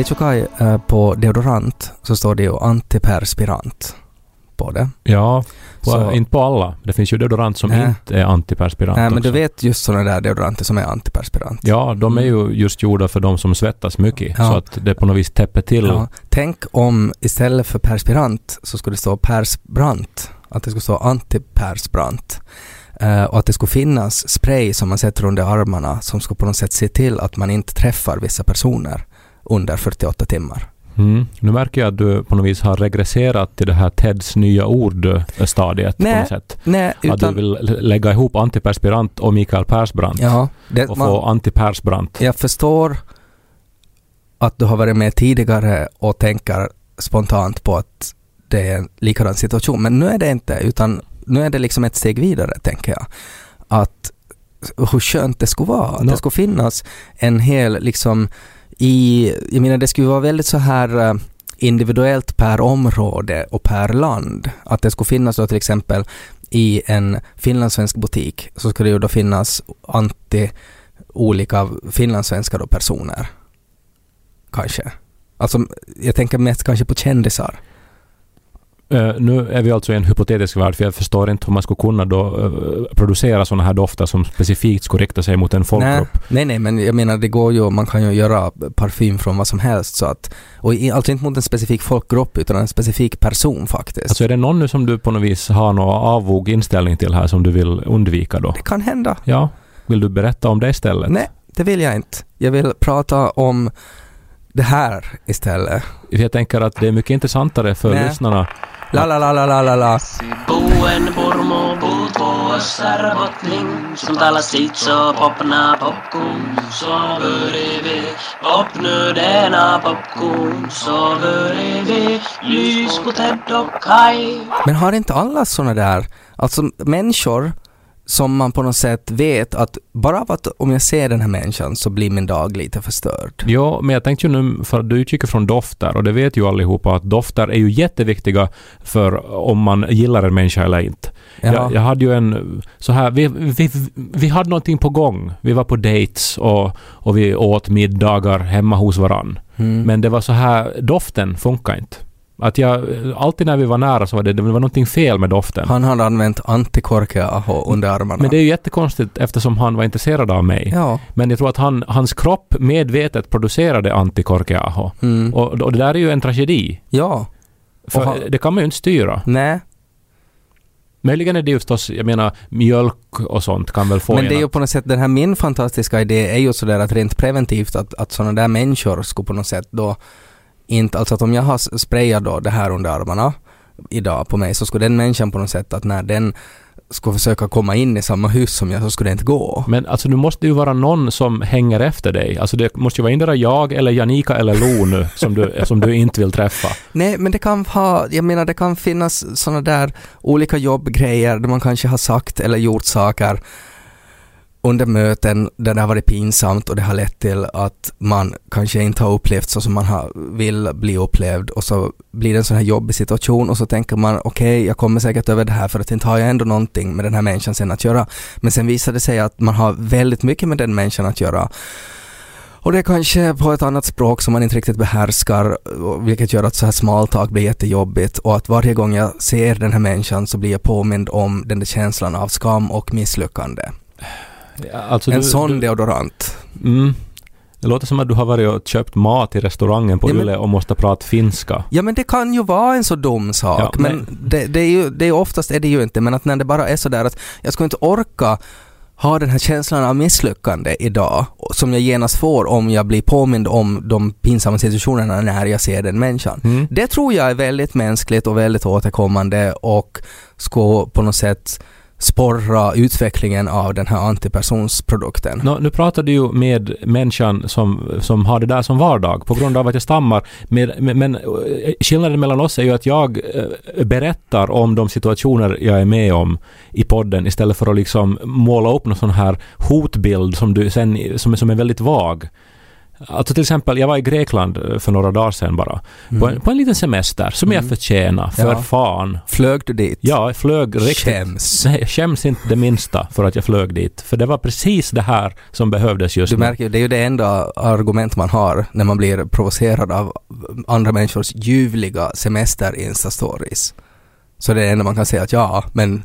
Du vet ju Kaj, eh, på deodorant så står det ju antiperspirant på det. Ja, på, Så- inte på alla. Det finns ju deodorant som Nej. inte är antiperspirant Nej, men du också. vet just sådana där deodoranter som är antiperspirant. Ja, de är ju just gjorda för de som svettas mycket. Ja. Så att det på något vis täpper till. Ja, tänk om istället för perspirant så skulle det stå persbrant. Att det skulle stå antipersbrant. Eh, och att det skulle finnas spray som man sätter under armarna som skulle på något sätt se till att man inte träffar vissa personer under 48 timmar. Mm. Nu märker jag att du på något vis har regresserat till det här Teds nya ord-stadiet på Nej, något sätt. Nej, Att du utan... vill lä- lägga ihop antiperspirant och Mikael Persbrandt Ja, det, och man, få antipersbrandt. Jag förstår att du har varit med tidigare och tänker spontant på att det är en likadan situation. Men nu är det inte, utan nu är det liksom ett steg vidare, tänker jag. Att hur skönt det skulle vara. Att det skulle finnas en hel, liksom, i, jag menar det skulle vara väldigt så här eh, individuellt per område och per land. Att det skulle finnas då till exempel i en finlandssvensk butik så skulle det ju då finnas anti olika finlandssvenska då personer. Kanske. Alltså, jag tänker mest kanske på kändisar. Eh, nu är vi alltså i en hypotetisk värld, för jag förstår inte hur man skulle kunna då eh, producera sådana här dofter som specifikt skulle rikta sig mot en Nej, folkgrupp. nej, nej, men jag menar det går ju, man kan ju göra parfym från vad som helst så att, och i, alltså inte mot en specifik folkgrupp utan en specifik person faktiskt. Alltså är det någon nu som du på något vis har någon avog inställning till här som du vill undvika då? det kan hända. Ja, vill du berätta om det istället? Nej, det vill jag inte. Jag vill prata om det här istället. Jag tänker att det är mycket intressantare för Nej. lyssnarna. La la la la la la la. Popna Lys på Kai Men har inte alla såna där, alltså människor som man på något sätt vet att bara av att om jag ser den här människan så blir min dag lite förstörd. Ja, men jag tänkte ju nu, för du utgick från dofter och det vet ju allihopa att dofter är ju jätteviktiga för om man gillar en människa eller inte. Ja. Jag, jag hade ju en så här, vi, vi, vi hade någonting på gång. Vi var på dates och, och vi åt middagar hemma hos varann. Mm. Men det var så här, doften funkar inte. Att jag, alltid när vi var nära så var det, det var någonting fel med doften. Han hade använt antikorkeaho under armarna. Men det är ju jättekonstigt eftersom han var intresserad av mig. Ja. Men jag tror att han, hans kropp medvetet producerade antikorkeaho. Mm. Och, och det där är ju en tragedi. Ja. För han- det kan man ju inte styra. Nej. Möjligen är det ju förstås, jag menar, mjölk och sånt kan väl få Men en det är ju på något sätt, den här min fantastiska idé är ju sådär att rent preventivt att, att sådana där människor skulle på något sätt då inte, alltså att om jag har sprayat då det här under armarna idag på mig så skulle den människan på något sätt att när den skulle försöka komma in i samma hus som jag så skulle det inte gå. Men alltså det måste ju vara någon som hänger efter dig. Alltså det måste ju vara endera jag eller Janika eller Lo nu som du, som du inte vill träffa. Nej, men det kan ha, jag menar det kan finnas sådana där olika jobbgrejer där man kanske har sagt eller gjort saker under möten där det har varit pinsamt och det har lett till att man kanske inte har upplevt så som man har, vill bli upplevd och så blir det en sån här jobbig situation och så tänker man okej, jag kommer säkert över det här för att inte har jag ändå någonting med den här människan sen att göra. Men sen visar det sig att man har väldigt mycket med den människan att göra. Och det är kanske på ett annat språk som man inte riktigt behärskar, vilket gör att så här smaltak blir jättejobbigt och att varje gång jag ser den här människan så blir jag påmind om den där känslan av skam och misslyckande. Alltså en du, sån du, deodorant. mm, Det låter som att du har varit och köpt mat i restaurangen på Ja, men- Yle och måste prata finska. Ja men det kan ju vara en så dum sak, Ja, men men- det, det är ju, det är oftast är det ju inte, men att när det bara är så där att jag skulle inte orka ha den här känslan av misslyckande idag, som jag genast får om jag blir påmind om de pinsamma situationerna när jag ser den människan. Mm. Det tror jag är väldigt mänskligt och väldigt återkommande och ska på något sätt sporra utvecklingen av den här antipersonsprodukten. Nå, nu pratar du ju med människan som, som har det där som vardag på grund av att jag stammar. Med, men, men skillnaden mellan oss är ju att jag eh, berättar om de situationer jag är med om i podden istället för att liksom måla upp någon sån här hotbild som, du sen, som, som är väldigt vag. Alltså till exempel, jag var i Grekland eh, för några dagar sedan bara. På, en, på en liten semester som jag Mm. förtjänar, för Ja. fan. Flög du dit? Ja, jag flög riktigt. Skäms. Nej, jag skäms inte det minsta för att jag flög dit. För det var precis det här som behövdes just Du nu. märker ju, det är ju det enda argument man har när man blir provocerad av andra människors ljuvliga semester-instastories. Så det är det enda man kan säga att ja, men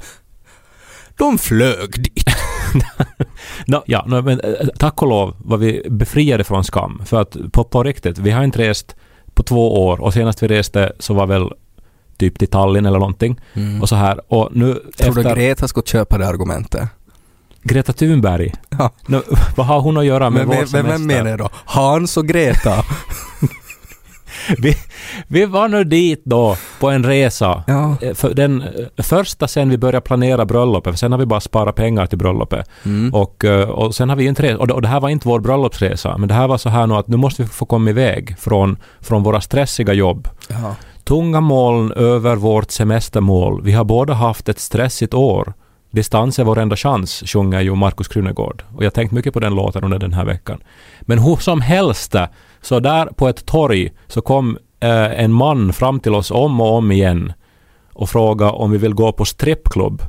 de flög dit. Nå, ja, nå, men eh, tack och lov var vi befriade från skam. För att på, på riktigt, vi har inte rest på två år och senast vi reste så var väl typ till Tallinn eller någonting. Och så här. Och nu Mm. Tror du efter Greta skulle köpa det argumentet? Greta Thunberg. Ja. Nå, vad har hon att göra med Men vår vem, vem, vem semester? menar jag då? Hans och Greta? Vi, vi var nu dit då på en resa. ja. Eh, För den eh, första sen vi började planera bröllopet, för sen har vi bara sparat pengar till bröllopet. Mm. Och, eh, och sen har vi inte det, och det här var inte vår bröllopsresa, men det här var så här nu att nu måste vi få komma iväg från, från våra stressiga jobb. ja. Tunga moln över vårt semestermål. Vi har båda haft ett stressigt år. Distans är vår enda chans, sjunger ju Markus Krunegård. Och jag har tänkt mycket på den låten under den här veckan. Men hur som helst, så där på ett torg så kom eh, en man fram till oss om och om igen och frågade om vi vill gå på strippklubb.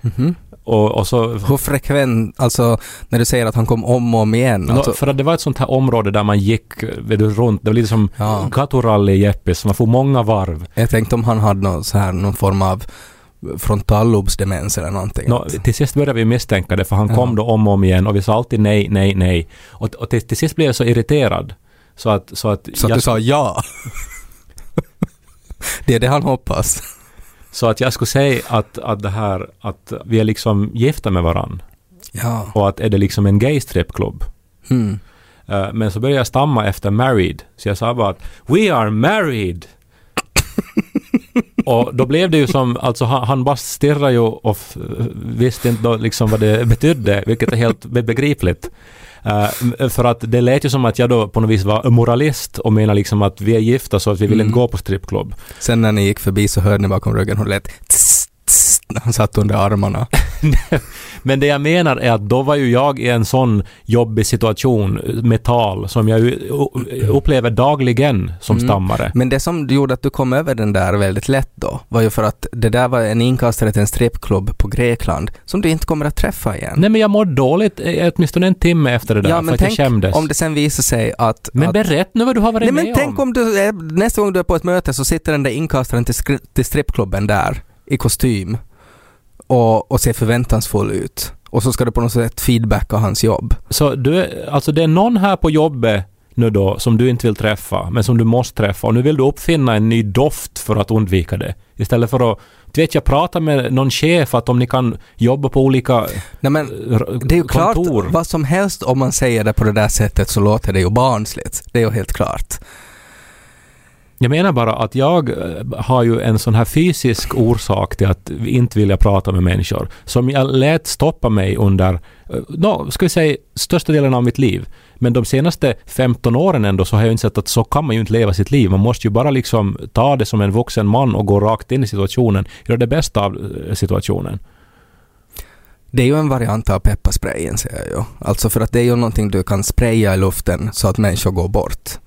Mhm. Och, och så Hur frekvent, alltså när du säger att han kom om och om igen, Nå, alltså, för att det var ett sånt här område där man gick vet du, runt. Det var lite som Ja. gaturally Jeppis. Man får många varv. jag tänkte om han hade någon, så här, någon form av frontallobsdemens eller någonting. Nå, till sist började vi misstänka det för han Ja. kom då om och om igen och vi sa alltid nej, nej, nej. Och, och till, till sist blev jag så irriterad. Så att, så att, Så att du sa ja. det är det han hoppas. så att jag skulle säga att, att det här att vi är liksom gifta med varann. Ja. Och att är det liksom en gay strippklubb. Mm. Eh, men så började jag stamma efter married. Så jag sa bara att We are married! och då blev det ju som, alltså han, han bara stirrade ju och visste inte då liksom vad det betydde, vilket är helt be- begripligt. Eh, för att det lät ju som att jag då på något vis var moralist och menar liksom att vi är gifta så att vi vill Mm. inte gå på strippklubb. Sen när ni gick förbi så hörde ni bakom ryggen det lät tss, tss, han satt under armarna. Men det jag menar är att då var ju jag i en sån jobbig situation med tal som jag upplever dagligen som Mm. stammare. Men det som gjorde att du kom över den där väldigt lätt då, var ju för att det där var en inkastare till en strippklubb på Grekland som du inte kommer att träffa igen. Nej men jag mådde dåligt eh, åtminstone en timme efter det där ja, för men att jag tänk skämdes. om det sen visar sig att... Men att, berätta nu vad du har varit Nej med men tänk om du, nästa gång du är på ett möte så sitter den där inkastaren till, till strippklubben där i kostym och, och ser förväntansfull ut. Och så ska du på något sätt feedbacka hans jobb. Så du, alltså det är någon här på jobbet nu då som du inte vill träffa, men som du måste träffa och nu vill du uppfinna en ny doft för att undvika det. Istället för att, du vet jag pratar med någon chef att om ni kan jobba på olika Nej men eh, det är ju klart, kontor. vad som helst om man säger det på det där sättet så låter det ju barnsligt. Det är ju helt klart. Jag menar bara att jag eh, har ju en sån här fysisk orsak till att inte vilja prata med människor. Som jag lät stoppa mig under, eh, no, ska vi säga, största delen av mitt liv. Men de senaste 15 åren ändå så har jag insett att så kan man ju inte leva sitt liv. Man måste ju bara liksom ta det som en vuxen man och gå rakt in i situationen. Göra det bästa av eh, situationen. Det är ju en variant av pepparsprayen säger jag ju. Alltså för att det är ju någonting du kan spraya i luften så att människor går bort.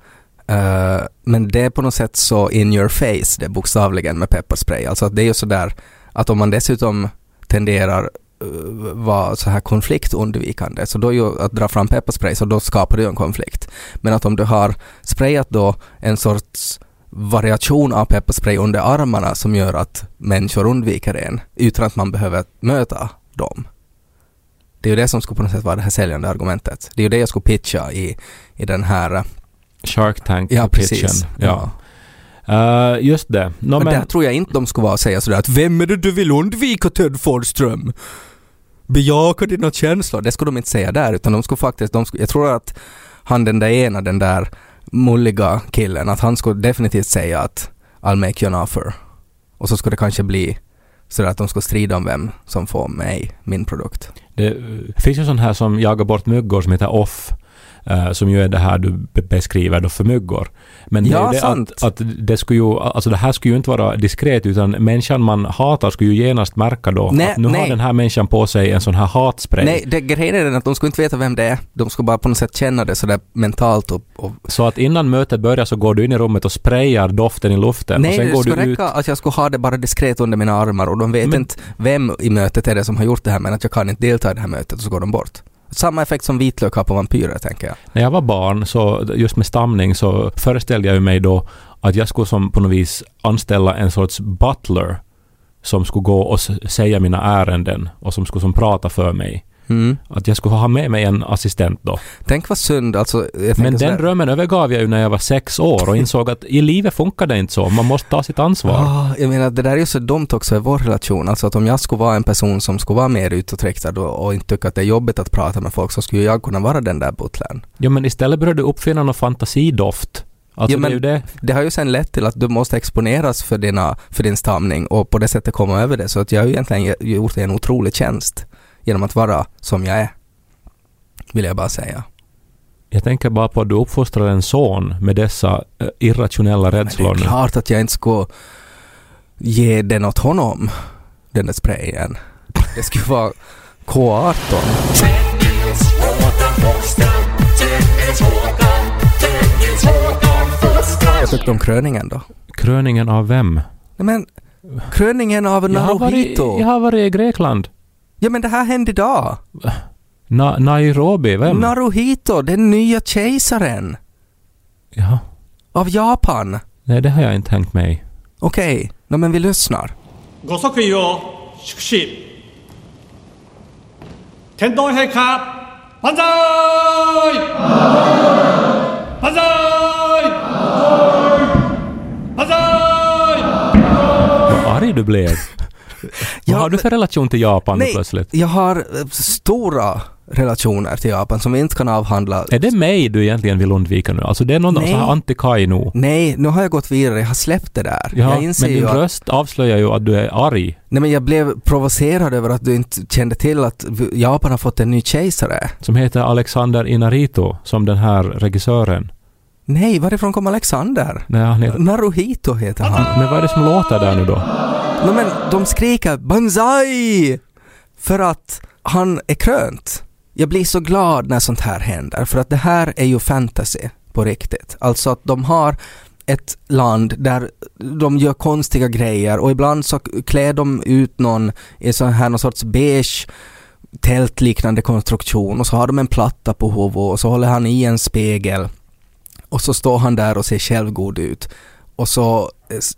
Eh, men det är på något sätt så in your face, det bokstavligen med pepparspray. Alltså att det är ju sådär att om man dessutom tenderar uh, vara så här konfliktundvikande, så då är ju att dra fram pepparspray, så då skapar du en konflikt. Men att om du har sprayat då en sorts variation av pepparspray under armarna som gör att människor undviker en utan att man behöver möta dem. Det är ju det som skulle på något sätt vara det här säljande argumentet. Det är ju det jag skulle pitcha i, i den här... Eh, Shark Tank Ja, precis. Ja. Eh, just det. No, men där tror jag inte de skulle vara och säga sådär att vem är det du vill undvika Ted Fordström? Bejaka dina känslor. Det skulle de inte säga där utan de skulle faktiskt, de skulle, jag tror att han den där ena, den där mulliga killen, att han skulle definitivt säga att I'll make you an offer. Och så skulle det kanske bli Så att de ska strida om vem som får mig, min produkt. Det eh, finns ju sån här som jagar bort myggor som heter off. Eh, som ju är det här du be- beskriver då för myggor. Men det Ja, det sant. att, att det skulle ju, alltså det här skulle ju inte vara diskret utan människan man hatar skulle ju genast märka då Nej, att nu har nej. den här människan på sig en sån här hatspray. Nej, det, grejen är den att de ska inte veta vem det är. De ska bara på något sätt känna det sådär mentalt och... och Så att innan mötet börjar så går du in i rummet och sprayar doften i luften och Nej, sen det går skulle du ut. räcka att jag skulle ha det bara diskret under mina armar och de vet Men- inte vem i mötet är det som har gjort det här men att jag kan inte delta i det här mötet och så går de bort. Samma effekt som vitlök har på vampyrer tänker jag. När jag var barn, så just med stamning, så föreställde jag mig då att jag skulle som på något vis anställa en sorts butler som skulle gå och säga mina ärenden och som skulle som prata för mig. Mm. Att jag skulle ha med mig en assistent då. Tänk vad synd, alltså. Men den drömmen övergav jag ju när jag var sex år och insåg att i livet funkar det inte så. Man måste ta sitt ansvar. Ah, jag menar det där är ju så dumt också i vår relation. Alltså att om jag skulle vara en person som skulle vara mer utåtriktad och, och inte tycka att det är jobbigt att prata med folk så skulle jag kunna vara den där butlern. Ja, men istället började du uppfinna någon fantasidoft. Alltså Ja, men- det det. Det har ju sen lett till att du måste exponeras för, dina, för din stamning och på det sättet komma över det. Så att jag har ju egentligen ge- gjort dig en otrolig tjänst genom att vara som jag är. Vill jag bara säga. Jag tänker bara på att du uppfostrar en son med dessa eh, irrationella Men det rädslor är klart att jag inte skulle ge den åt honom, den där sprayen. Det skulle vara K18. Jag tyckte om kröningen då. Kröningen av vem? Nej men, kröningen av Jag har, varit, Naruhito. jag har varit i Grekland. Ja men det här hände idag. Na Nairobi, vem? Naruhito, den nya kejsaren. Ja. Av Japan. Nej, det har jag inte tänkt mig. Okej, okay. no, men vi lyssnar. Gosokun yo shukushi. Tendon heika banzai! Banzai! Vad arg du blev. Vad har du för relation till Japan Nej, plötsligt? jag har eh, stora relationer till Japan som vi inte kan avhandla. Är det mig du egentligen vill undvika nu? Alltså det är någon Nej. sån här anti-Kai Nej, nu har jag gått vidare. Jag har släppt det där. Ja, jag inser men din att, röst avslöjar ju att du är arg. Nej men jag blev provocerad över att du inte kände till att Japan har fått en ny kejsare. Som heter Alexander Inarito, som den här regissören. Nej, varifrån kom Alexander? Nej, han heter... Naruhito heter han. Men vad är det som låter där nu då? Nej men de skriker Banzai! För att han är krönt. Jag blir så glad när sånt här händer för att det här är ju fantasy på riktigt. Alltså att de har ett land där de gör konstiga grejer och ibland så klär de ut någon i sån här någon sorts beige tältliknande konstruktion och så har de en platta på huvudet och så håller han i en spegel och så står han där och ser självgod ut och så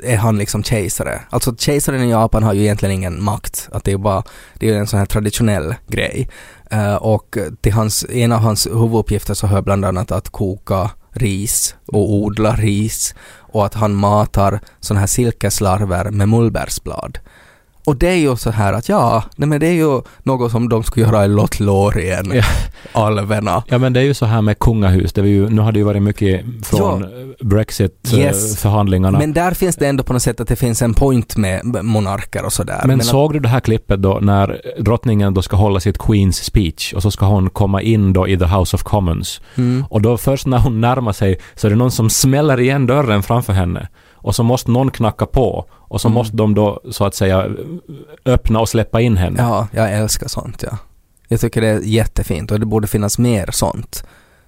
är han liksom kejsare. Alltså kejsaren i Japan har ju egentligen ingen makt. Att det är bara, det är en sån här traditionell grej. Uh, och till hans, en av hans huvuduppgifter så hör bland annat att koka ris och odla ris och att han matar såna här silkeslarver med mullbärsblad. Och det är ju så här att ja, nej men det är ju något som de skulle göra i Lothlorien, Ja. alverna. Ja men det är ju så här med kungahus. Det ju, nu har det ju varit mycket från Ja. Brexit-förhandlingarna. Yes. förhandlingarna. Men där finns det ändå på något sätt att det finns en point med monarker och sådär. Men att- såg du det här klippet då när drottningen då ska hålla sitt Queens speech och så ska hon komma in då i the House of Commons. Mm. Och då först när hon närmar sig så är det någon som smäller igen dörren framför henne. Och så måste någon knacka på. Och så Mm. måste de då så att säga öppna och släppa in henne. Ja, jag älskar sånt ja. Jag tycker det är jättefint och det borde finnas mer sånt.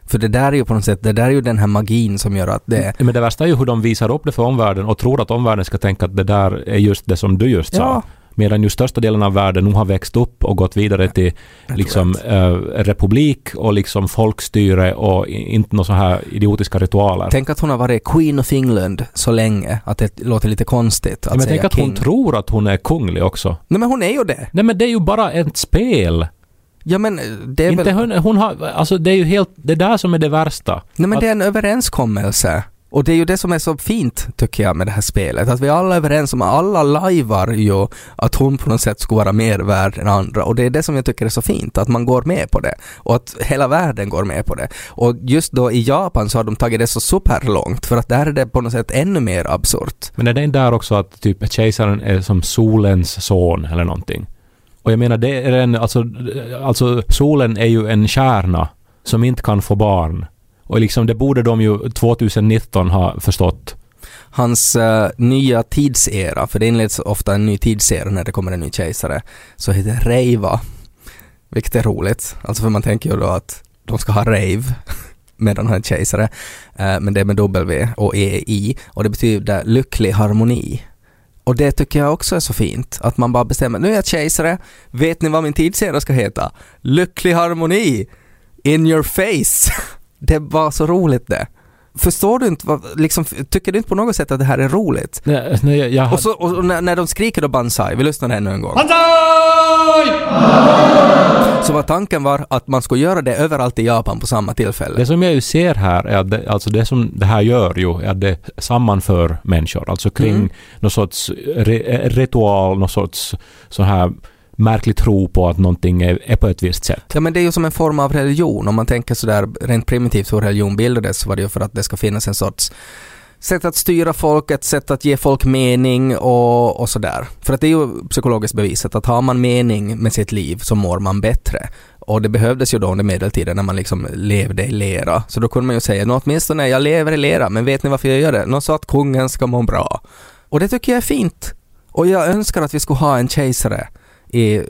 För det där är ju på något sätt, det där är ju den här magin som gör att det... Men det värsta är ju hur de visar upp det för omvärlden och tror att omvärlden ska tänka att det där är just det som du just sa. Ja. Medan ju största delen av världen nog har växt upp och gått vidare till liksom eh, republik och liksom folkstyre och inte några så här idiotiska ritualer. Tänk att hon har varit Queen of England så länge att det låter lite konstigt att men säga tänk att hon king. tror att hon är kunglig också. Nej men hon är ju det. Nej men det är ju bara ett spel. Ja men det är Inte väl... hon, hon har, alltså det är ju helt, det där som är det värsta. Nej men att- det är en överenskommelse. Och det är ju det som är så fint, tycker jag, med det här spelet. Att vi alla är överens om, alla lajvar ju att hon på något sätt skulle vara mer värd än andra. Och det är det som jag tycker är så fint, att man går med på det. Och att hela världen går med på det. Och just då i Japan så har de tagit det så superlångt, för att där är det på något sätt ännu mer absurt. Men är det inte där också att typ kejsaren är som solens son eller någonting? Och jag menar, det är en, alltså, alltså solen är ju en kärna som inte kan få barn. Och liksom det borde de ju 2019 ha förstått. Hans uh, nya tidsera, för det inleds ofta en ny tidsera när det kommer en ny kejsare, så heter Reiva. Vilket är roligt, alltså för man tänker ju då att de ska ha rave medan han är kejsare. uh, men det är med W och EI och det betyder lycklig harmoni. Och det tycker jag också är så fint, att man bara bestämmer, nu är jag kejsare, vet ni vad min tidsera ska heta? Lycklig harmoni! In your face! Det var så roligt det. Förstår du inte, vad, liksom, tycker du inte på något sätt att det här är roligt? Nej, nej, jag, jag, Och, så, och när, när de skriker då Banzai, vi lyssnar ännu en gång. Banzai! Så var tanken var att man skulle göra det överallt i Japan på samma tillfälle. Det som jag ju ser här är att det, alltså det som det här gör ju är att det sammanför människor. Alltså kring Mm. någon sorts re, ritual, någon sorts sån här märklig tro på att någonting är, är på ett visst sätt. Ja men det är ju som en form av religion. Om man tänker sådär rent primitivt hur religion bildades så var det ju för att det ska finnas en sorts sätt att styra folk, ett sätt att ge folk mening och, och sådär. För att det är ju psykologiskt bevisat att har man mening med sitt liv så mår man bättre. Och det behövdes ju då under medeltiden när man liksom levde i lera. Så då kunde man ju säga, nå åtminstone jag lever i lera, men vet ni varför jag gör det? Någon sa att kungen ska må bra. Och det tycker jag är fint. Och jag önskar att vi skulle ha en kejsare i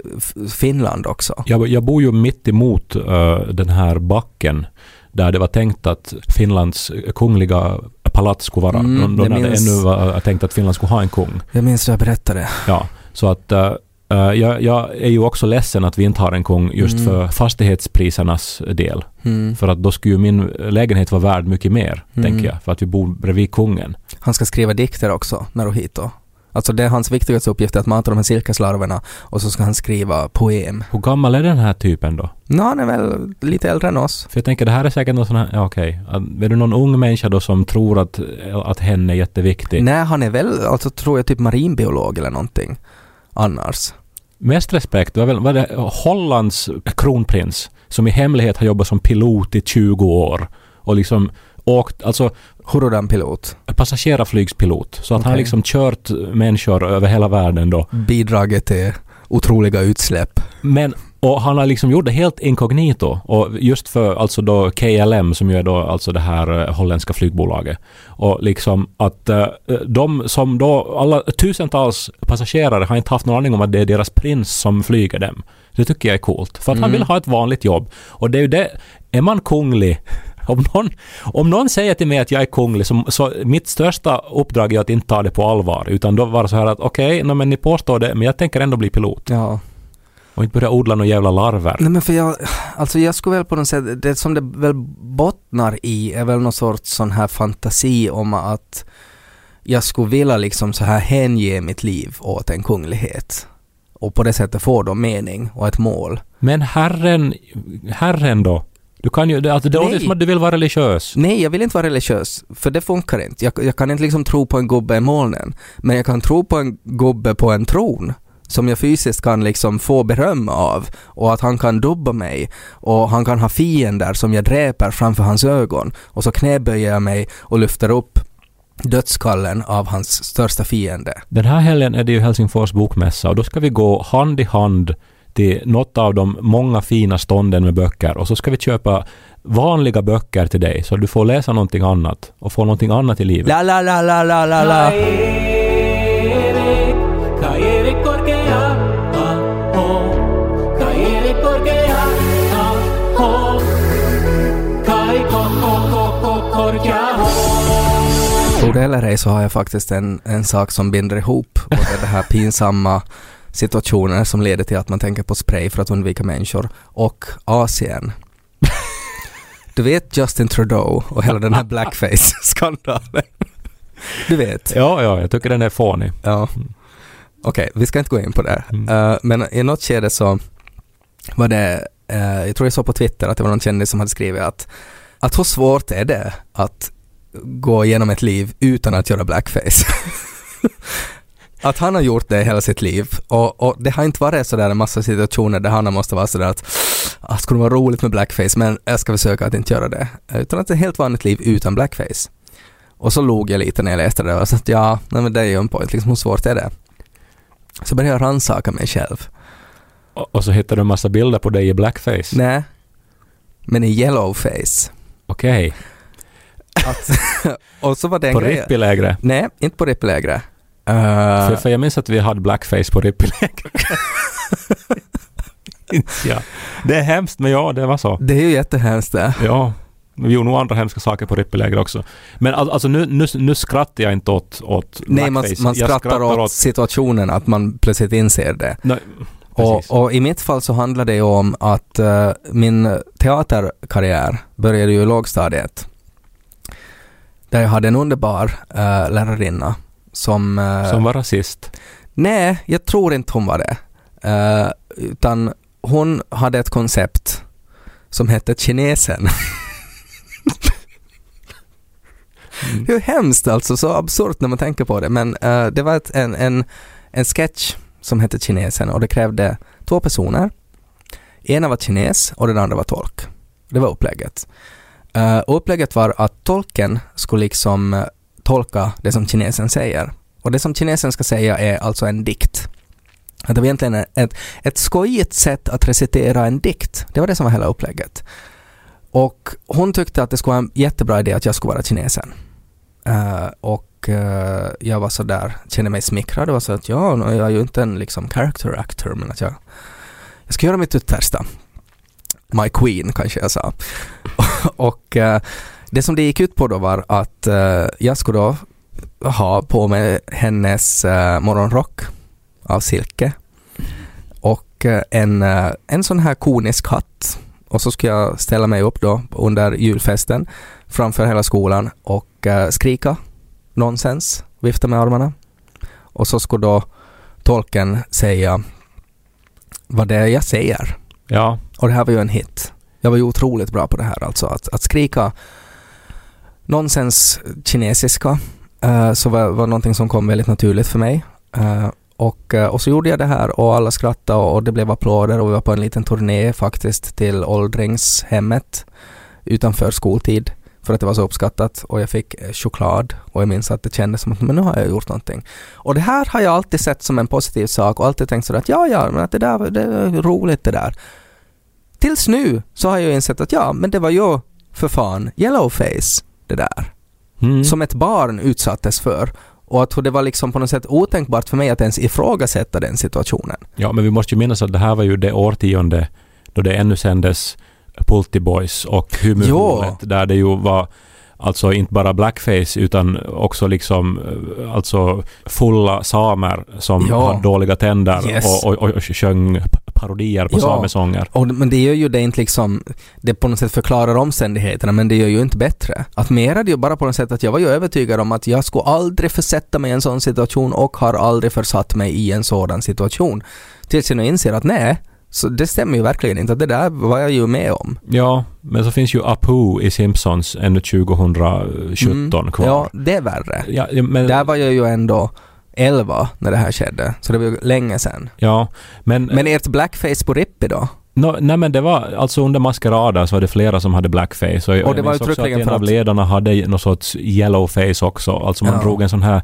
Finland också. Jag, jag bor ju mitt emot eh, den här backen där det var tänkt att Finlands kungliga palats skulle vara. Mm, de de hade minns- ännu var tänkt att Finland skulle ha en kung. Jag minns du jag berättade. Ja, så att eh, eh, jag, jag är ju också ledsen att vi inte har en kung just Mm. för fastighetsprisernas del. Mm. För att då skulle ju min lägenhet vara värd mycket mer, Mm. tänker jag. För att vi bor bredvid kungen. Han ska skriva dikter också, Naruhito. Alltså det är hans viktigaste uppgift att mata de här silkeslarverna och så ska han skriva poem. Hur gammal är den här typen då? Nå, han är väl lite äldre än oss. För jag tänker det här är säkert någon sån här, ja okej. Att- Är du någon ung människa då som tror att, att hen är jätteviktig? Nej, han är väl, alltså tror jag, typ marinbiolog eller någonting. Annars. Mest respekt var väl var det Hollands kronprins som i hemlighet har jobbat som pilot i 20 år och liksom åkt, alltså Hurradan pilot. passagerarflygspilot. Så att han har Okej. liksom kört människor över hela världen då. Bidragit till otroliga utsläpp. Men, och han har liksom gjort det helt inkognito. Och just för alltså då KLM som ju är då alltså det här eh, holländska flygbolaget. Och liksom att eh, de som då, alla tusentals passagerare har inte haft någon aning om att det är deras prins som flyger dem. Det tycker jag är coolt. För att han Mm. vill ha ett vanligt jobb. Och det är ju det, är man kunglig om någon, om någon säger till mig att jag är kunglig, så, så mitt största uppdrag är att inte ta det på allvar. Utan då vara så här att okej, okay, men ni påstår det, men jag tänker ändå bli pilot. Ja. Och inte börja odla några jävla larver. Nej men för jag, alltså jag skulle väl på något sätt, det som det väl bottnar i är väl någon sorts sån här fantasi om att jag skulle vilja liksom så här hänge mitt liv åt en kunglighet. Och på det sättet få då mening och ett mål. Men herren, herren då? Du kan ju, alltså det Nej. låter som att du vill vara religiös. Nej, jag vill inte vara religiös, för det funkar inte. Jag, jag kan inte liksom tro på en gubbe i molnen, men jag kan tro på en gubbe på en tron som jag fysiskt kan liksom få beröm av och att han kan dubba mig och han kan ha fiender som jag dräper framför hans ögon och så knäböjer jag mig och lyfter upp dödskallen av hans största fiende. Den här helgen är det ju Helsingfors bokmässa och då ska vi gå hand i hand till något av de många fina stånden med böcker och så ska vi köpa vanliga böcker till dig så du får läsa någonting annat och få någonting annat i livet. La la la la la la la. Det eller ej så har jag faktiskt en, en sak som binder ihop både det här pinsamma situationer som leder till att man tänker på spray för att undvika människor och Asien. Du vet Justin Trudeau och hela den här blackface-skandalen. Du vet. Ja, ja, jag tycker den är fånig. Ja. Okej, vi ska inte gå in på det. Mm. Eh, men i något skede så var det, eh, jag tror jag såg på Twitter att det var någon kändis som hade skrivit att, att hur svårt är det att gå igenom ett liv utan att göra blackface. att han har gjort det hela sitt liv och, och det har inte varit sådär en massa situationer där han måste vara sådär att ah, skulle vara roligt med blackface men jag ska försöka att inte göra det. Utan att det är ett helt vanligt liv utan blackface. Och så log jag lite när jag läste det och sa att ja, nej men det är ju en point, liksom hur svårt är det? Så började jag rannsaka mig själv. Och, och så hittade du en massa bilder på dig i blackface. Nej, men i yellowface. Okej. Att, och så var det en På. Rippilägret. Nej, inte på Rippilägret. Uh, För, för jag minns att vi hade blackface på Rippilägret. ja. Det är hemskt, men ja, det var så. det är ju jättehemskt det. Ja. Vi gjorde nog andra hemska saker på Rippiläger också. Men al- alltså nu, nu, nu skrattar jag inte åt, åt Nej, man, man Jag skrattar åt, situationen att man plötsligt inser det. Nej, Och, och i mitt fall så handlar det ju om att eh, min teaterkarriär började ju i lågstadiet. Där jag hade en underbar uh, lärarinna som... eh, Som var rasist. Nej, jag tror inte hon var det. Eh, utan hon hade ett koncept som hette kinesen. Mm. Hur hemskt alltså, så absurt när man tänker på det. Men eh, det var ett, en, en, en sketch som hette Kinesen och det krävde två personer. Ena var kines och den andra var tolk. Det var upplägget. Uh, upplägget var att tolken skulle liksom tolka det som kinesen säger. Och det som kinesen ska säga är alltså en dikt. Att det var egentligen ett, ett skojigt sätt att recitera en dikt. Det var det som var hela upplägget. Och hon tyckte att det skulle vara en jättebra idé att jag skulle vara kinesen. Uh, och uh, jag var sådär, kände mig smickrad. Det var så att ja, jag är ju inte en liksom character actor, men att jag, jag ska göra mitt yttersta. My Queen kanske jag sa. och uh, det som det gick ut på då var att eh, jag skulle då ha på mig hennes eh, morgonrock av silke och eh, en, eh, en sån här konisk hatt. Och så ska jag ställa mig upp då under julfesten framför hela skolan och eh, skrika nonsens, vifta med armarna. Och så skulle då tolken säga vad det är jag säger. Ja, Och det här var ju en hit. Jag var ju otroligt bra på det här alltså. Att, att skrika nonsens kinesiska eh, så var, var någonting som kom väldigt naturligt för mig. Eh, och, eh, och så gjorde jag det här och alla skrattade och, och det blev applåder och vi var på en liten turné faktiskt till åldringshemmet utanför skoltid för att det var så uppskattat och jag fick choklad och jag minns att det kändes som att men nu har jag gjort någonting. Och det här har jag alltid sett som en positiv sak och alltid tänkt sådär att ja, ja, men att det där var- det är roligt det där. Tills nu så har jag insett att ja, men det var ju för fan yellowface det där. mm. Som ett barn utsattes för. Och att det var liksom på något sätt otänkbart för mig att ens ifrågasätta den situationen. ja, men vi måste ju minnas att det här var ju det årtionde då det ännu sändes Pulti Boys och Hymyhornet där det ju var alltså inte bara blackface utan också liksom eh, alltså fulla samer som Ja. hade dåliga tänder Yes. och, och, och sjöng parodier på Ja. samesånger. Och, men det gör ju det inte liksom, det på något sätt förklarar omständigheterna men det gör ju inte bättre. Att mer är det ju bara på något sätt att jag var ju övertygad om att jag skulle aldrig försätta mig i en sån situation och har aldrig försatt mig i en sådan situation. Tills jag nu inser att nej, så det stämmer ju verkligen inte. Det där var jag ju med om. Ja, men så finns ju Apu i Simpsons ännu 2017 kvar. Mm. Ja, det är värre. Ja, men, Där var jag ju ändå 11 när det här skedde, så det var ju länge sedan. ja, men, Men ert blackface på Rippi då? no, nej men det var alltså under maskerader så var det flera som hade blackface. Och, Och det var uttryckligen en av ledarna hade någon sorts yellowface också. Alltså man Ja. drog en sån här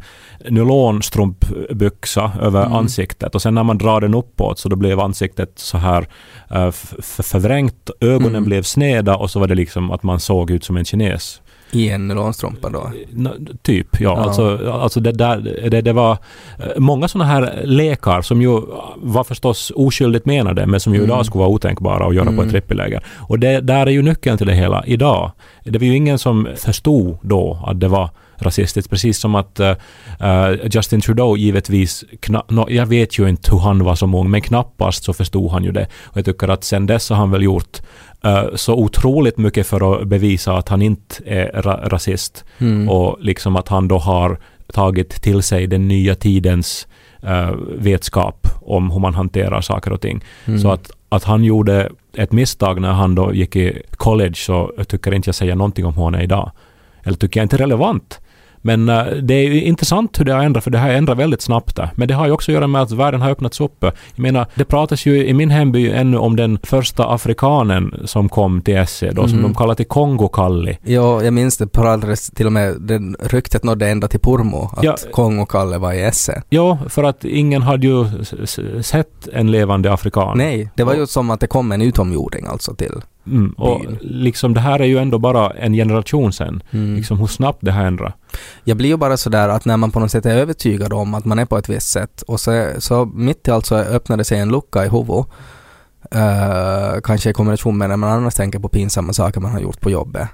nylonstrumpbyxa över Mm. ansiktet och sen när man drar den uppåt så då blev ansiktet så här uh, förvrängt, ögonen Mm. blev sneda och så var det liksom att man såg ut som en kines. I en nylonstrumpa då? Nå- Typ, ja. Ja. Alltså, alltså det, där, det, det var eh, många sådana här lekar som ju var förstås oskyldigt menade men som ju Mm. idag skulle vara otänkbara att göra på Mm. ett trippiläger. Och det där är ju nyckeln till det hela idag. Det var ju ingen som förstod då att det var rasistiskt. Precis som att eh, Justin Trudeau givetvis, nå, jag vet ju inte hur han var som ung, men knappast så förstod han ju det. Och jag tycker att sen dess har han väl gjort eh, så otroligt mycket för att bevisa att han inte är ra- rasist. Mm. Och liksom att han då har tagit till sig den nya tidens vetskap om hur man hanterar saker och ting. Mm. Så att, att han gjorde ett misstag när han då gick i college så tycker inte jag säger någonting om är idag. eller tycker jag inte är relevant. Men eh, det är ju intressant hur det har ändrat, för det har ändrat väldigt snabbt där. Men det har ju också att göra med att världen har öppnats upp. Jag menar, det pratas ju i min hemby ännu om den första afrikanen som kom till Esse, då, som Mhm. de kallar till Kongo-Kalli. Ja, jag minns det pratades till och med, den ryktet nådde ända till Purmo, att Ja. Kong och Kalle var i Esse. Ja, för att ingen hade ju sett en levande afrikan. Nej, det var ju som att det kom en utomjording alltså till. Mm, och Byn. liksom det här är ju ändå bara en generation sen. Mm. Liksom hur snabbt det här ändrar. Jag blir ju bara sådär att när man på något sätt är övertygad om att man är på ett visst sätt och så, så mitt i allt så öppnade sig en lucka i huvudet. Uh, kanske i kombination med när man annars tänker på pinsamma saker man har gjort på jobbet.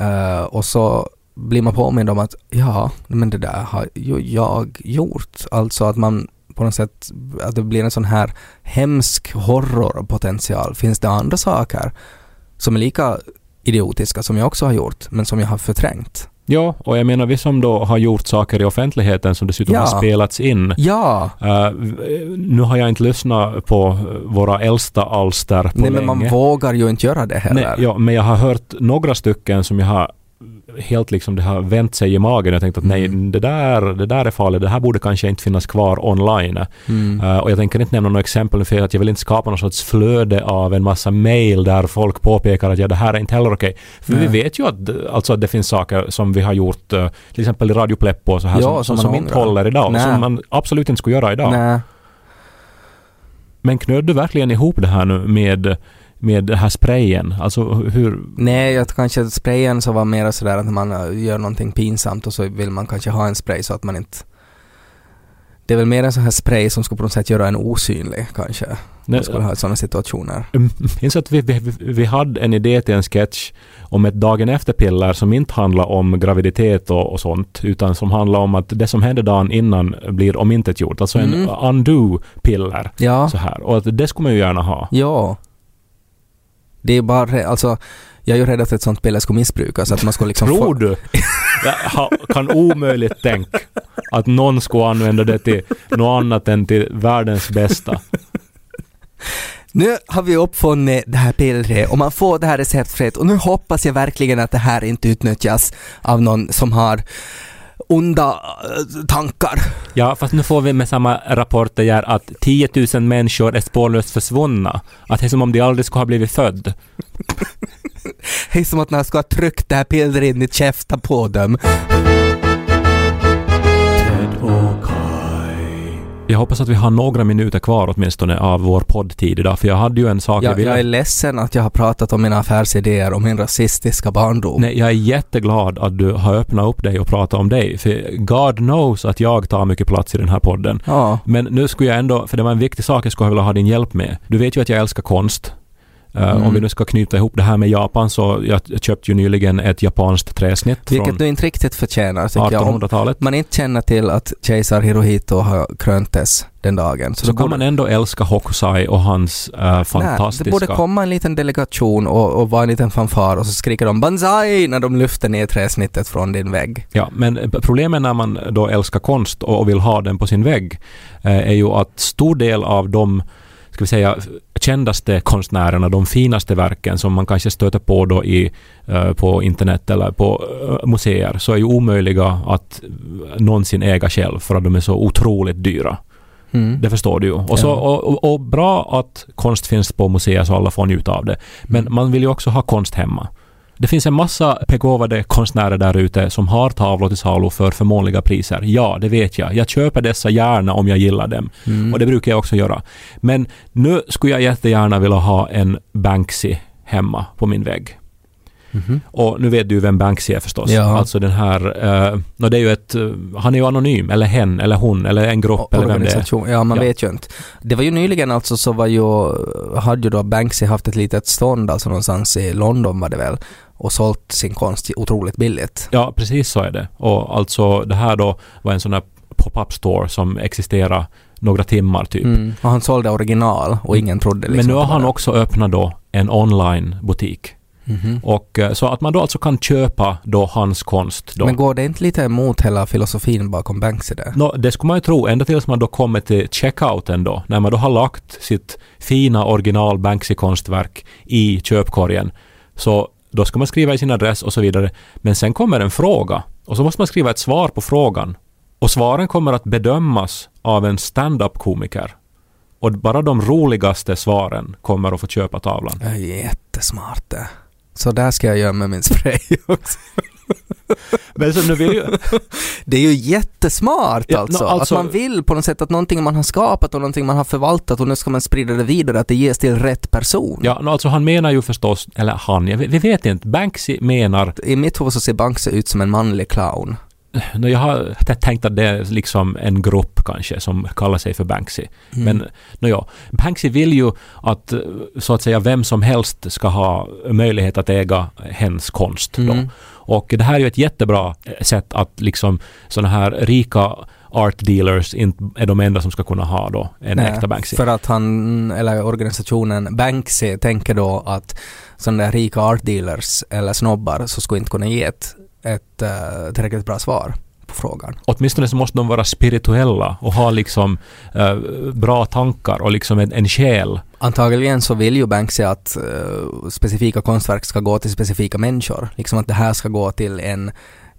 Uh, och så blir man påmind om att ja, men det där har ju jag gjort. Alltså att man på något sätt, att det blir en sån här hemsk horrorpotential. Finns det andra saker som är lika idiotiska som jag också har gjort, men som jag har förträngt? Ja, och jag menar vi som då har gjort saker i offentligheten som dessutom Ja. har spelats in. Ja, v- nu har jag inte lyssnat på våra äldsta alster på Nej länge. men man vågar ju inte göra det heller. Nej, ja, men jag har hört några stycken som jag har helt liksom, det har vänt sig i magen. Jag tänkte att nej, Mm. det där, det där är farligt. Det här borde kanske inte finnas kvar online. Mm. Eh, och jag tänker inte nämna några exempel för att jag vill inte skapa någon sorts flöde av en massa mail där folk påpekar att ja, det här är inte heller okej. För Nej. vi vet ju att, alltså, att det finns saker som vi har gjort, eh, till exempel i Radio Pleppo och så här, Ja, som, som som, man inte håller idag. Nej. Som man absolut inte skulle göra idag. Nej. Men knöt du verkligen ihop det här nu med, med den här sprayen? Alltså hur... Nej, jag kanske sprayen så var mer sådär att man äh, gör någonting pinsamt och så vill man kanske ha en spray så att man inte... Det är väl mer en sån här spray som ska på något sätt göra en osynlig kanske. Nej, Man skulle ha sådana situationer. Jag minns att vi, vi, vi hade en idé till en sketch om ett dagen efter-piller som inte handlar om graviditet och, och sånt, utan som handlar om att det som hände dagen innan blir omintetgjort. Alltså en Mm. undo-piller. Ja. Så här. Och att det skulle man ju gärna ha. Ja. Det är bara, alltså, jag är ju rädd att ett sånt piller skulle missbrukas. Att man skulle liksom Tror du? Jag kan omöjligt tänka att någon skulle använda det till något annat än till världens bästa. Nu har vi uppfunnit det här pillret och man får det här receptfritt och nu hoppas jag verkligen att det här inte utnyttjas av någon som har onda äh, tankar. Ja, fast nu får vi med samma rapporter gör att 10 000 människor är spårlöst försvunna. Att det är som om de aldrig skulle ha blivit född. Det är som att någon ska ha tryckt det här pillret in i käften på dem. Jag hoppas att vi har några minuter kvar åtminstone av vår poddtid idag, för jag hade ju en sak jag Jag, ville... jag är ledsen att jag har pratat om mina affärsidéer och min rasistiska barndom. Nej, jag är jätteglad att du har öppnat upp dig och pratat om dig, för God knows att jag tar mycket plats i den här podden. Ja. Men nu skulle jag ändå, för det var en viktig sak jag skulle vilja ha din hjälp med. Du vet ju att jag älskar konst. Eh, Mm. Om vi nu ska knyta ihop det här med Japan så jag köpte ju nyligen ett japanskt träsnitt Vilket du inte riktigt förtjänar tycker jag. Om 1800-talet. man inte känner till att kejsar Hirohito har kröntes den dagen. Så, då kan man ändå älska Hokusai och hans uh, fantastiska... Nej, det borde komma en liten delegation och, och vara en liten fanfar och så skriker de banzai när de lyfter ner träsnittet från din vägg. Ja, men eh, problemet när man då älskar konst och och vill ha den på sin vägg eh, är ju att stor del av de ska vi säga, kändaste konstnärerna, de finaste verken som man kanske stöter på då i, eh, på internet eller på eh, museer, så är ju omöjliga att någonsin äga själv för att de är så otroligt dyra. Mm. Det förstår du ju. Och, så, och, och bra att konst finns på museer så alla får njuta av det. Men Mm. man vill ju också ha konst hemma. Det finns en massa begåvade konstnärer där ute som har tavlor till salu för förmånliga priser. Ja, det vet jag. Jag köper dessa gärna om jag gillar dem. Mm. Och det brukar jag också göra. Men nu skulle jag jättegärna vilja ha en Banksy hemma på min vägg. Mhm. Och nu vet du vem Banksy är förstås. Ja. Alltså den här, uh, no, det är ju ett, eh, han är ju anonym, eller hen, eller hon, eller en grupp, eller vem det är. Ja, man Ja. vet ju inte. Det var ju nyligen alltså så var ju, hade ju då Banksy haft ett litet stånd alltså någonstans i London var det väl och sålt sin konst otroligt billigt. Ja, precis så är det. Och alltså det här då var en sån här pop-up store som existerar några timmar typ. Mm. Och han sålde original och ingen trodde liksom Men nu har han det. också öppnat då en online-butik. Mhm. Och eh, så att man då alltså kan köpa då hans konst då. Men går det inte lite emot hela filosofin bakom Banksy där? Nå, det skulle man ju tro, ända tills man då kommer till checkouten då, när man då har lagt sitt fina original Banksy-konstverk i köpkorgen, så Då ska man skriva i sin adress och så vidare. Men sen kommer en fråga och så måste man skriva ett svar på frågan. Och svaren kommer att bedömas av en stand-up-komiker. Och bara de roligaste svaren kommer att få köpa tavlan. Det är jättesmart det. Så där ska jag göra med min spray också. Men så nu vill ju... Det är ju jättesmart Ja, alltså. nå, alltså- Att man vill på något sätt att någonting man har skapat och någonting man har förvaltat och nu ska man sprida det vidare, att det ges till rätt person. Ja, nå, alltså han menar ju förstås, eller han, vi vet inte, Banksy menar I mitt huvud så ser Banksy ut som en manlig clown. Jag har tänkt att det är liksom en grupp kanske som kallar sig för Banksy. Mm. Men no, ja, Banksy vill ju att så att säga vem som helst ska ha möjlighet att äga hens konst. Då. Mm. Och det här är ju ett jättebra eh, sätt att liksom sådana här rika art dealers är de enda som ska kunna ha då en Nej, äkta Banksy. För att han, eller organisationen Banksy tänker då att sådana där rika art dealers eller snobbar så skulle inte kunna ge ett, ett uh, tillräckligt bra svar på frågan. Åtminstone så måste de vara spirituella och ha liksom eh, bra tankar och liksom en, en själ. Antagligen så vill ju Banksy att eh, specifika konstverk ska gå till specifika människor. Liksom att det här ska gå till en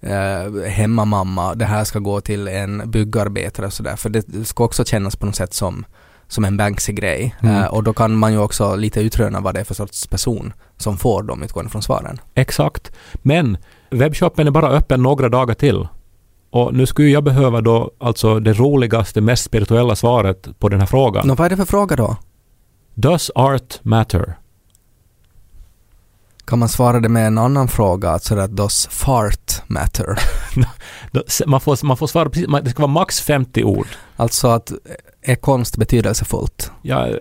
uh, hemmamamma, det här ska gå till en byggarbetare och sådär. För det ska också kännas på något sätt som, som en Banksy-grej. Mm. Eh, och då kan man ju också lite utröna vad det är för sorts person som får dem utgående från svaren. Exakt. Men webbshoppen är bara öppen några dagar till. Och nu skulle jag behöva då alltså det roligaste, mest spirituella svaret på den här frågan. Nå, vad är det för fråga då? Does art matter? Kan man svara det med en annan fråga, alltså att does fart matter? Man får, man får svara precis, det ska vara max 50 ord. Alltså att är konst betydelsefullt? Ja, eh,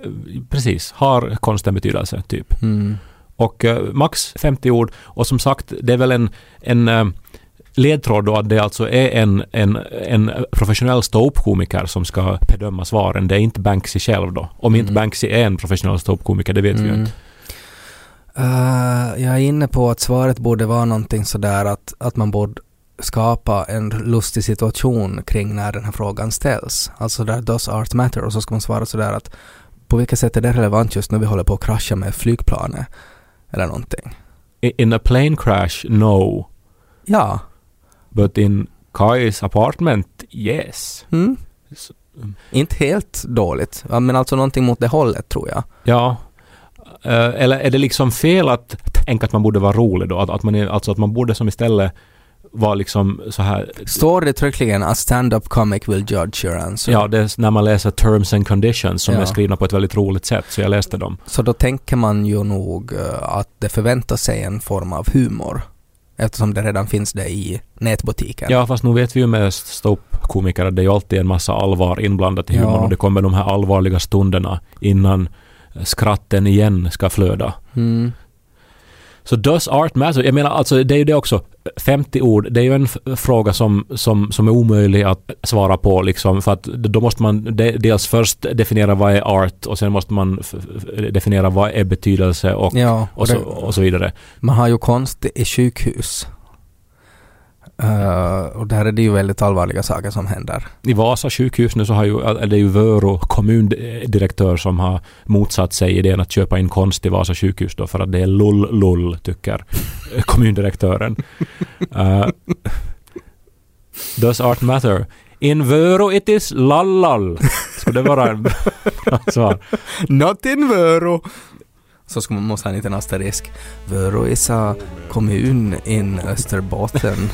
precis. Har konsten betydelse, typ. Mm. Och eh, max 50 ord. Och som sagt, det är väl en, en eh, ledtråd då att det alltså är en, en, en professionell ståuppkomiker som ska bedöma svaren. Det är inte Banksy själv då. Om inte Mm. Banksy är en professionell ståuppkomiker, det vet vi ju Mm. inte. Eh, jag är inne på att svaret borde vara någonting sådär att, att man borde skapa en lustig situation kring när den här frågan ställs. Alltså där does art matter? Och så ska man svara sådär att på vilket sätt är det relevant just när vi håller på att krascha med flygplanet? Eller någonting. In a plane crash, no. Ja. But in Kais apartment, yes. Mm. S- Inte helt dåligt. Men alltså någonting mot det hållet tror jag. Ja. Eh, eller är det liksom fel att tänka att man borde vara rolig då? Att, att man, alltså att man borde som istället vara liksom så här... Står det uttryckligen att stand-up comic will judge your answer? Ja, det är när man läser terms and conditions som Ja. är skrivna på ett väldigt roligt sätt, så jag läste dem. Så då tänker man ju nog eh, att det förväntar sig en form av humor. Eftersom det redan finns det i nätbutiken. Ja, fast nu vet vi ju med ståuppkomiker att det är ju alltid en massa allvar inblandat i Ja. humorn och det kommer de här allvarliga stunderna innan skratten igen ska flöda. Mm. Så does art matter? Jag menar alltså det är ju det också. 50 ord, det är ju en fråga som, som, som är omöjlig att svara på liksom för att då måste man de, dels först definiera vad är art och sen måste man definiera vad är betydelse och, Ja, och, och så, det, och så vidare. man har ju konst i sjukhus. Eh, och där är det ju väldigt allvarliga saker som händer. I Vasa sjukhus nu så har ju, är det ju Vörå kommundirektör som har motsatt sig idén att köpa in konst till Vasa sjukhus då för att det är lull lull tycker kommundirektören. Uh, does art matter? In Vörå it is lallal. Skulle det vara en bra svar? Not in Vörå! Så ska man måste ha en liten asterisk. Vörå is a kommun in Österbotten.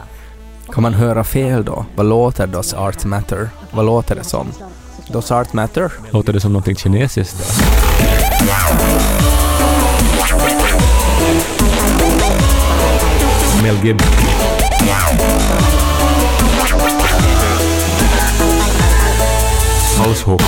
Kan man höra fel då? Vad låter Does Art Matter? Vad låter det som? Does Art Matter? Låter det som någonting kinesiskt? Mel Gibson. Halshopp.